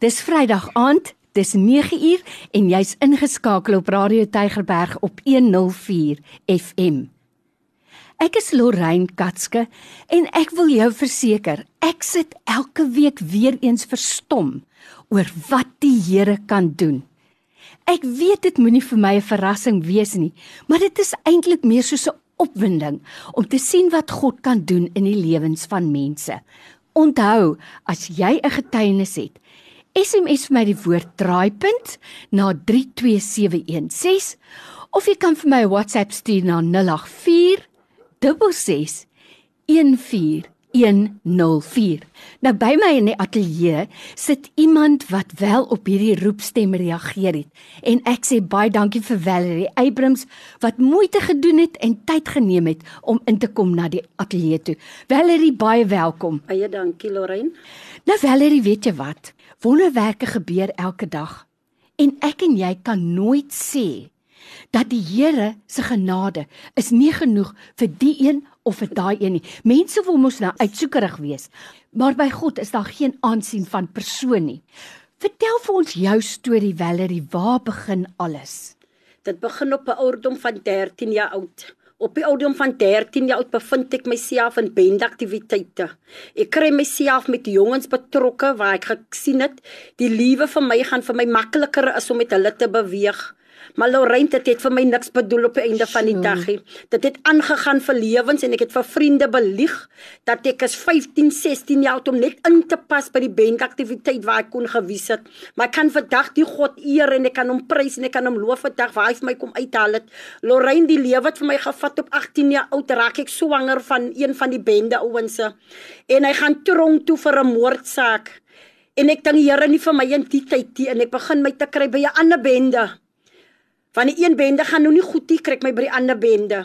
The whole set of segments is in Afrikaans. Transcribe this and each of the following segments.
Dis Vrydag aand, dis 9uur en jy's ingeskakel op Radio Tygerberg op 104 FM. Ek is Lorraine Katske en ek wil jou verseker, ek sit elke week weer eens verstom oor wat die Here kan doen. Ek weet dit moenie vir my 'n verrassing wees nie, maar dit is eintlik meer soos 'n opwinding om te sien wat God kan doen in die lewens van mense. Onthou, as jy 'n getuienis het, SMS vir my die woord draaipunt na 32716 of jy kan vir my 'n WhatsApp stuur na 084 66 14104. Nou by my in die ateljee sit iemand wat wel op hierdie roepstem reageer het en ek sê baie dankie vir Valerie Abrams wat moeite gedoen het en tyd geneem het om in te kom na die ateljee toe. Valerie, baie welkom. Baie dankie Lorraine. Nou Valerie, weet jy wat? Wonderwerke gebeur elke dag. En ek en jy kan nooit sê dat die Here se genade is nie genoeg vir die een of vir daai een nie. Mense wil mos nou uitsoekerig wees, maar by God is daar geen aansien van persoon nie. Vertel vir ons jou storie Valerie, waar begin alles? Dit begin op 'n ouderdom van 13 jaar oud. Op die ouderdom van 13 jaar oud bevind ek myself in bendaktiwiteite. Ek kry myself met jongens betrokke waar ek gesien het die liewe vir my gaan vir my makliker is om met hulle te beweeg. Maar Lorraine het dit vir my niks bedoel op die einde van die dag nie. Dit het aangegaan vir lewens en ek het vir vriende belieg dat ek is 15, 16 jaar oud om net in te pas by die bandaktiwiteit waar ek kon gewys het. Maar ek kan vandag die God eer en ek kan hom prys en ek kan hom loof vandag waar hy vir my kom uithaal het. Lorraine die lewe het vir my gevat op 18 jaar oud raak ek swanger van een van die bende ouense en hy gaan tronk toe vir 'n moordsaak. En ek dink die Here nie vir my in die tyd nie en ek begin my te kry by 'n ander bende. Van die een bende gaan nou nie goed nie, kry ek my by die ander bende.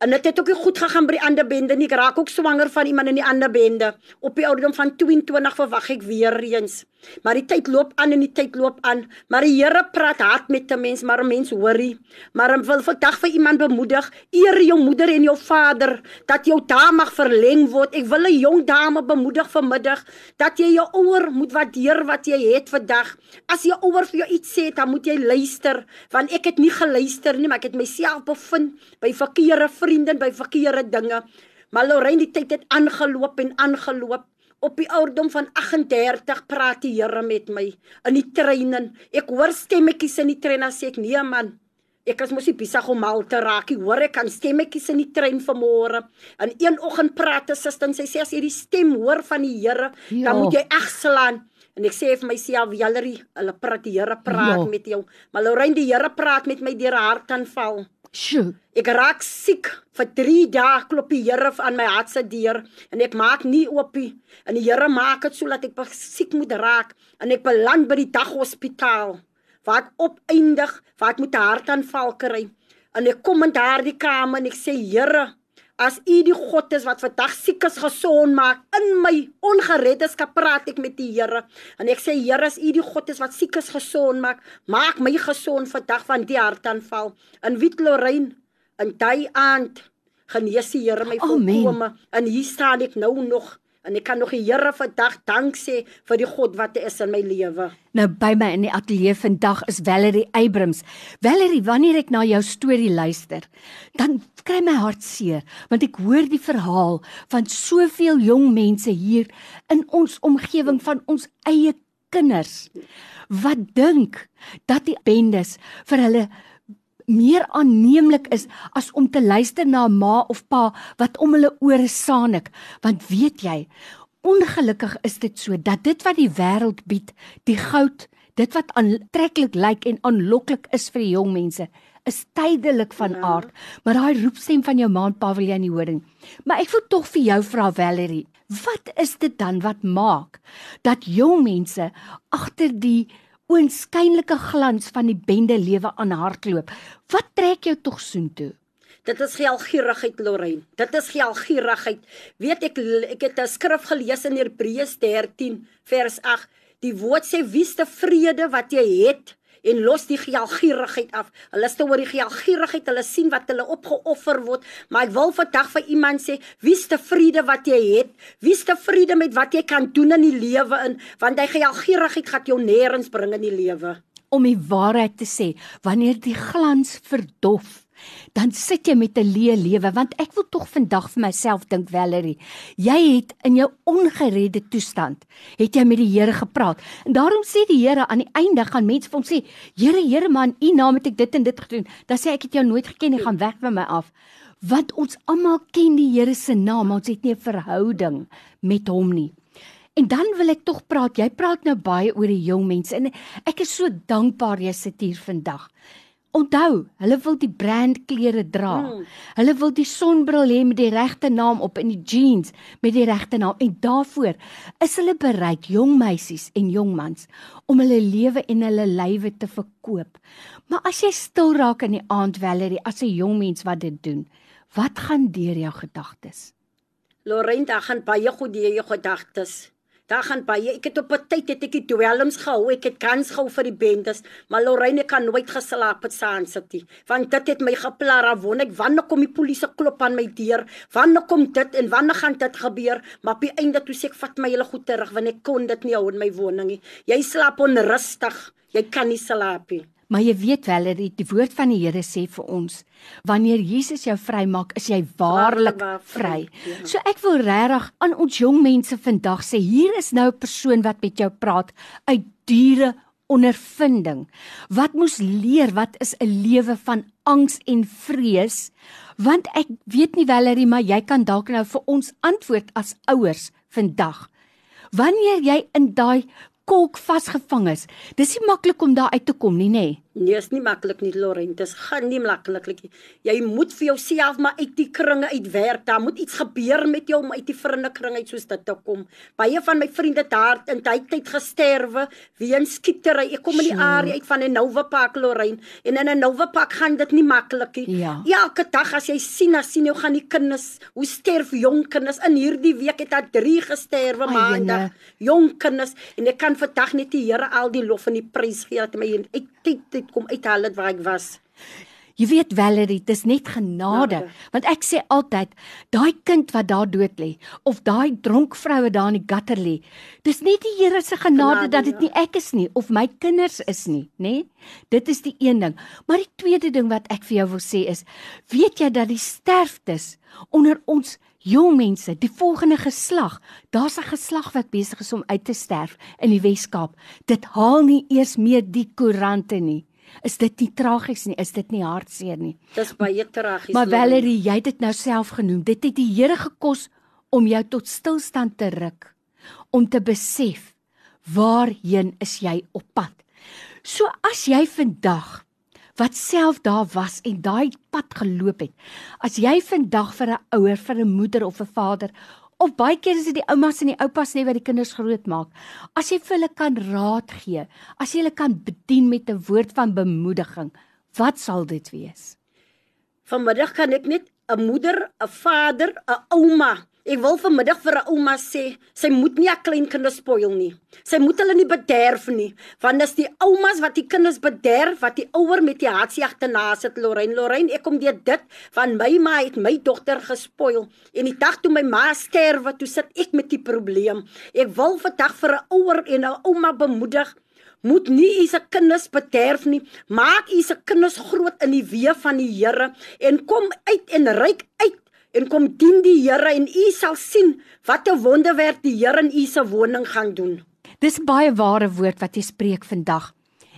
En dit het ook nie goed gegaan by die ander bende nie. Ek raak ook swanger van iemand in die ander bende. Op die ouderdom van 22 verwag ek weer eens. Maar die tyd loop aan en die tyd loop aan. Maar die Here praat hard met 'n mens, maar 'n mens hoorie. Maar ek wil vandag vir iemand bemoedig, eer jou moeder en jou vader dat jou dae mag verleng word. Ek wil 'n jong dame bemoedig vanmiddag dat jy jou ouer moet waardeer wat jy het vandag. As jou ouer vir jou iets sê, dan moet jy luister, want ek het nie geluister nie, maar ek het myself bevind by verkeerde vriende, by verkeerde dinge. Maar Lorraine, die tyd het aangeloop en aangeloop op die ouderdom van 38 praat die Here met my in die trein en ek hoor stemmetjies in die trein as ek nee man ek is mos nie besig om mal te raak ek hoor ek kan stemmetjies in die trein vanmôre. En een oggend praat 'n suster en sy sê as jy die stem hoor van die Here ja. dan moet jy egslaan. En ek sê vir myself Valerie hulle praat die Here praat ja. met jou. Maar Lorraine die Here praat met my deur hartaanval Sjoe. Ek raak siek vir 3 dae klop die Here aan my hart se deur en ek maak nie oop nie. En die Here maak dit sodat ek siek moet raak en ek beland by die daghospitaal waar ek opeindig, waar ek moet 'n hartaanval kry. En ek kom in daardie kamer en ek sê Here, As U die God is wat vandag siekes gesond maak in my ongereddes kan praat ek met die Here. En ek sê Here, as U die God is wat siekes gesond maak, maak my gesond vandag van die hartaanval. In Wit Lorraine in daai aand genees die Here my volkome. En hier staan ek nou nog En ek kan nog die Here vandag dank sê vir die God wat hy is in my lewe. Nou by my in die ateljee vandag is Valerie Abrams. Valerie, wanneer ek na jou storie luister, dan kry my hart seer want ek hoor die verhaal van soveel jong mense hier in ons omgewing van ons eie kinders wat dink dat die bendes vir hulle meer aanneemlik is as om te luister na 'n ma of pa wat om hulle ore saanik want weet jy ongelukkig is dit so dat dit wat die wêreld bied die goud dit wat aantreklik lyk en aanloklik is vir die jong mense is tydelik van ja. aard. Maar daai roepstem van jou ma en pa wil jy nie hoor nie. Maar ek wil tog vir jou vra Valerie wat is dit dan wat maak dat jong mense agter die oënskynlike glans van die bende lewe aan hardloop. Wat trek jou tog soontoe? Dit is geelgierigheid Lorraine. Dit is geelgierigheid. Weet ek ek het 'n skrif gelees in Hebreërs 13 vers 8. Die woord sê wie's te vrede wat jy het en los die geelgierigheid af. Hulle is te oor die geelgierigheid, hulle sien wat hulle opgeoffer word, maar ek wil vandag vir iemand sê, wie's te vrede wat jy het? Wie's te vrede met wat jy kan doen in die lewe in, want hy geelgierigheid gaan jou nêrens bring in die lewe. Om die waarheid te sê, wanneer die glans verdof, dan sit jy met 'n leë lewe want ek wil tog vandag vir myself dink Valerie jy het in jou ongeredde toestand het jy met die Here gepraat en daarom sê die Here aan die einde gaan mense vir hom sê Here Here man u naam het ek dit en dit gedoen dan sê ek het jou nooit geken nie gaan weg van my af want ons almal ken die Here se naam ons het nie 'n verhouding met hom nie En dan wil ek tog praat. Jy praat nou baie oor die jong mense en ek is so dankbaar jy sit hier vandag. Onthou, hulle wil die brandklere dra. Mm. Hulle wil die sonbril hê met die regte naam op en die jeans met die regte naam en daarvoor is hulle bereid, jong meisies en jong mans, om hulle lewe en hulle lywe te verkoop. Maar as jy stil raak in die aand, Valerie, as 'n jong mens wat dit doen, wat gaan deur jou gedagtes? Lorraine, daar gaan baie goed deur jou gedagtes. Daar gaan baie. Ek het op 'n tyd het ek die dwelms gehou. Ek het kans gehou vir die bendes, maar Lorraine kan nooit geslaap het saam sit nie. Want dit het my geplar af won ek wanneer kom die polisie klop aan my deur? Wanneer kom dit en wanneer gaan dit gebeur? Maar op die einde toe sê ek vat my hele goed terug want ek kon dit nie hou in my woning nie. Jy slaap onrustig. Jy kan nie slaap nie. Maar jy weet wel dat die woord van die Here sê vir ons, wanneer Jesus jou vrymaak, is jy waarlik vry. Ja. So ek wil regtig aan ons jong mense vandag sê, hier is nou 'n persoon wat met jou praat uit diere ondervinding. Wat moes leer wat is 'n lewe van angs en vrees? Want ek weet nie Valerie, maar jy kan dalk nou vir ons antwoord as ouers vandag. Wanneer jy in daai kolk vasgevang is. Dis nie maklik om daar uit te kom nie, nê? Nee. Nee, is nie maklik nie, Lorent. Dit gaan nie maklik nie. Jy moet vir jouself maar uit die kringe uitwerk. Daar moet iets gebeur met jou om uit die vriendekring uit soos dit te kom. Baie van my vriende daar in tyd tyd gesterwe weens skietery. Ek kom in die area uit van 'n Nova Park, Lorent, en in 'n Nova Park gaan dit nie maklik nie. Ja. Elke dag as jy sien, as sien jy gaan die kinders, hoe sterf jong kinders in hierdie week het daar 3 gesterwe maandag. Jong kinders en ek kan vandag net die Here al die lof en die prys gee dat my uit tyd uit kom uithaal dit waar ek was. Jy weet Valerie, dis net genade, ja, want ek sê altyd, daai kind wat daar dood lê of daai dronk vroue daar in die gutter lê, dis net die Here se genade, genade dat dit ja. nie ek is nie of my kinders is nie, nê? Dit is die een ding. Maar die tweede ding wat ek vir jou wil sê is, weet jy dat die sterftes onder ons jong mense, die volgende geslag, daar's 'n geslag wat besig is om uit te sterf in die Wes-Kaap. Dit haal nie eers meer die koerante nie. Is dit nie tragies nie? Is dit nie hartseer nie? Dis baie tragies. Maar Valerie, jy het dit nou self genoem. Dit het die Here gekos om jou tot stilstand te ruk, om te besef waarheen is jy op pad. So as jy vandag wat self daar was en daai pad geloop het, as jy vandag vir 'n ouer, vir 'n moeder of 'n vader Of baie keer is dit die oumas en die oupas net wat die kinders grootmaak. As jy vir hulle kan raad gee, as jy hulle kan bedien met 'n woord van bemoediging, wat sal dit wees? Vanmiddag kan ek net 'n moeder, 'n vader, 'n ouma Ek wil vanmiddag vir 'n ouma sê, sy moet nie haar klein kinders spoil nie. Sy moet hulle nie bederf nie, want dis die oumas wat die kinders bederf, wat die ouer met die hartseer te na sit Lorraine. Lorraine, ek kom deur dit van my ma het my dogter gespoil en die dag toe my ma sterwe, toe sit ek met die probleem. Ek wil vandag vir 'n ouer en 'n ouma bemoedig moet nie u se kinders bederf nie. Maak u se kinders groot in die weë van die Here en kom uit en ryk uit en kom dien die Here en u sal sien wat 'n wonderwerk die Here in u se woning gaan doen. Dis baie ware woord wat jy spreek vandag.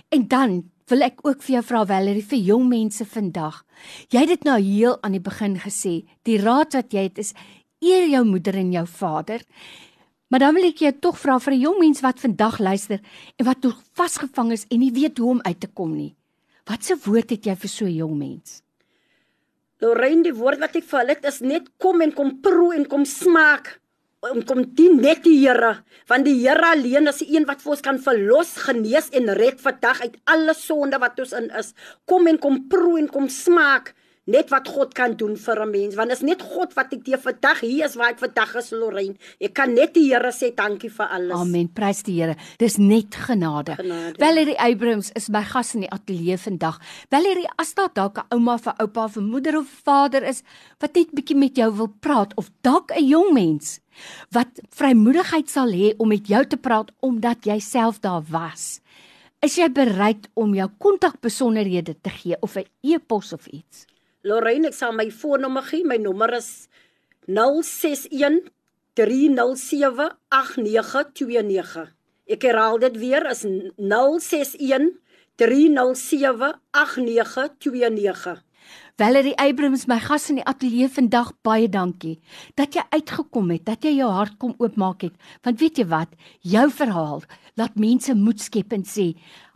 En dan wil ek ook vir jou vra Valerie vir jong mense vandag. Jy het dit nou heel aan die begin gesê. Die raad wat jy het is eer jou moeder en jou vader. Maar dan wil ek jou tog vra vir 'n jong mens wat vandag luister en wat nog vasgevang is en nie weet hoe om uit te kom nie. Watse woord het jy vir so 'n jong mens? Lorraine, die woord wat ek vir hulle het is net kom en kom proe en kom smaak om kom dien net die Here want die Here alleen is die een wat vir ons kan verlos, genees en red vandag uit alle sonde wat ons in is. Kom en kom proe en kom smaak net wat God kan doen vir 'n mens want is net God wat ek dir vandag hier is waar ek vandag is Lorraine. Ek kan net die Here sê dankie vir alles. Amen. Prys die Here. Dis net genade, Genade. Valerie Abrams is my gas in die ateljee vandag. Valerie as daar dalk 'n ouma vir oupa vir moeder of vader is wat net bietjie met jou wil praat of dalk 'n jong mens wat vrymoedigheid sal hê om met jou te praat omdat jy self daar was Is jy bereid om jou kontakbesonderhede te gee of 'n e-pos of iets? Lorraine ek sal my foonnommer gee. My nommer is 061 307 8929 Ek herhaal dit weer is 061 307 8929 Valerie Abrams, my gas in die ateljee vandag, baie dankie dat jy uitgekom het, dat jy jou hart kom oopmaak het. Want weet jy wat? Jou verhaal laat mense moed skep en sê,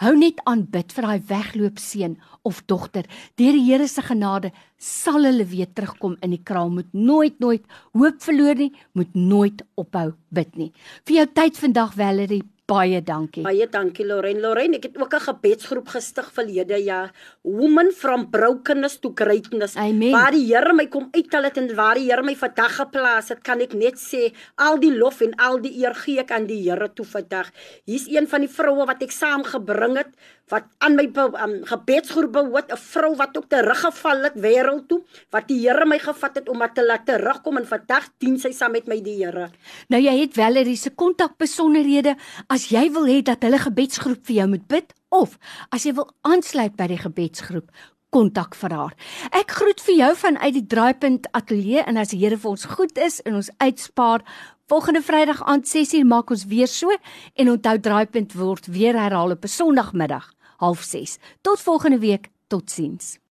hou net aan bid vir daai wegloop seun of dogter. Deur die Here se genade sal hulle weer terugkom in die kraal. Moet nooit nooit hoop verloor nie, moet nooit ophou bid nie. Vir jou tyd vandag Valerie, Baie dankie. Baie dankie Lorraine. Lorraine, ek het ook 'n gebedsgroep gestig verlede jaar. Women from brokenness to greatness. Amen. Waar die Here my kom uithaal het en waar die Here my vandag geplaas het, kan ek net sê al die lof en al die eer gee ek aan die Here toe vandag. Hier's een van die vroue wat ek saamgebring het wat aan my um, gebedsgroep behoort, 'n vrou wat ook teruggeval het wêreld toe, wat die Here my gevat het om haar te laat terugkom en vandag dien sy saam met my die Here. Nou jy het Valerie se kontakbesonderhede as jy wil hê dat hulle gebedsgroep vir jou moet bid of as jy wil aansluit by die gebedsgroep kontak vir haar. Ek groet vir jou vanuit die Draaipunt Ateljee en as die Here vir ons goed is en ons uitspaar volgende Vrydag aand 6uur maak ons weer so en onthou Draaipunt word weer herhaal op 'n Sondagmiddag 06:30. Tot volgende week, totsiens.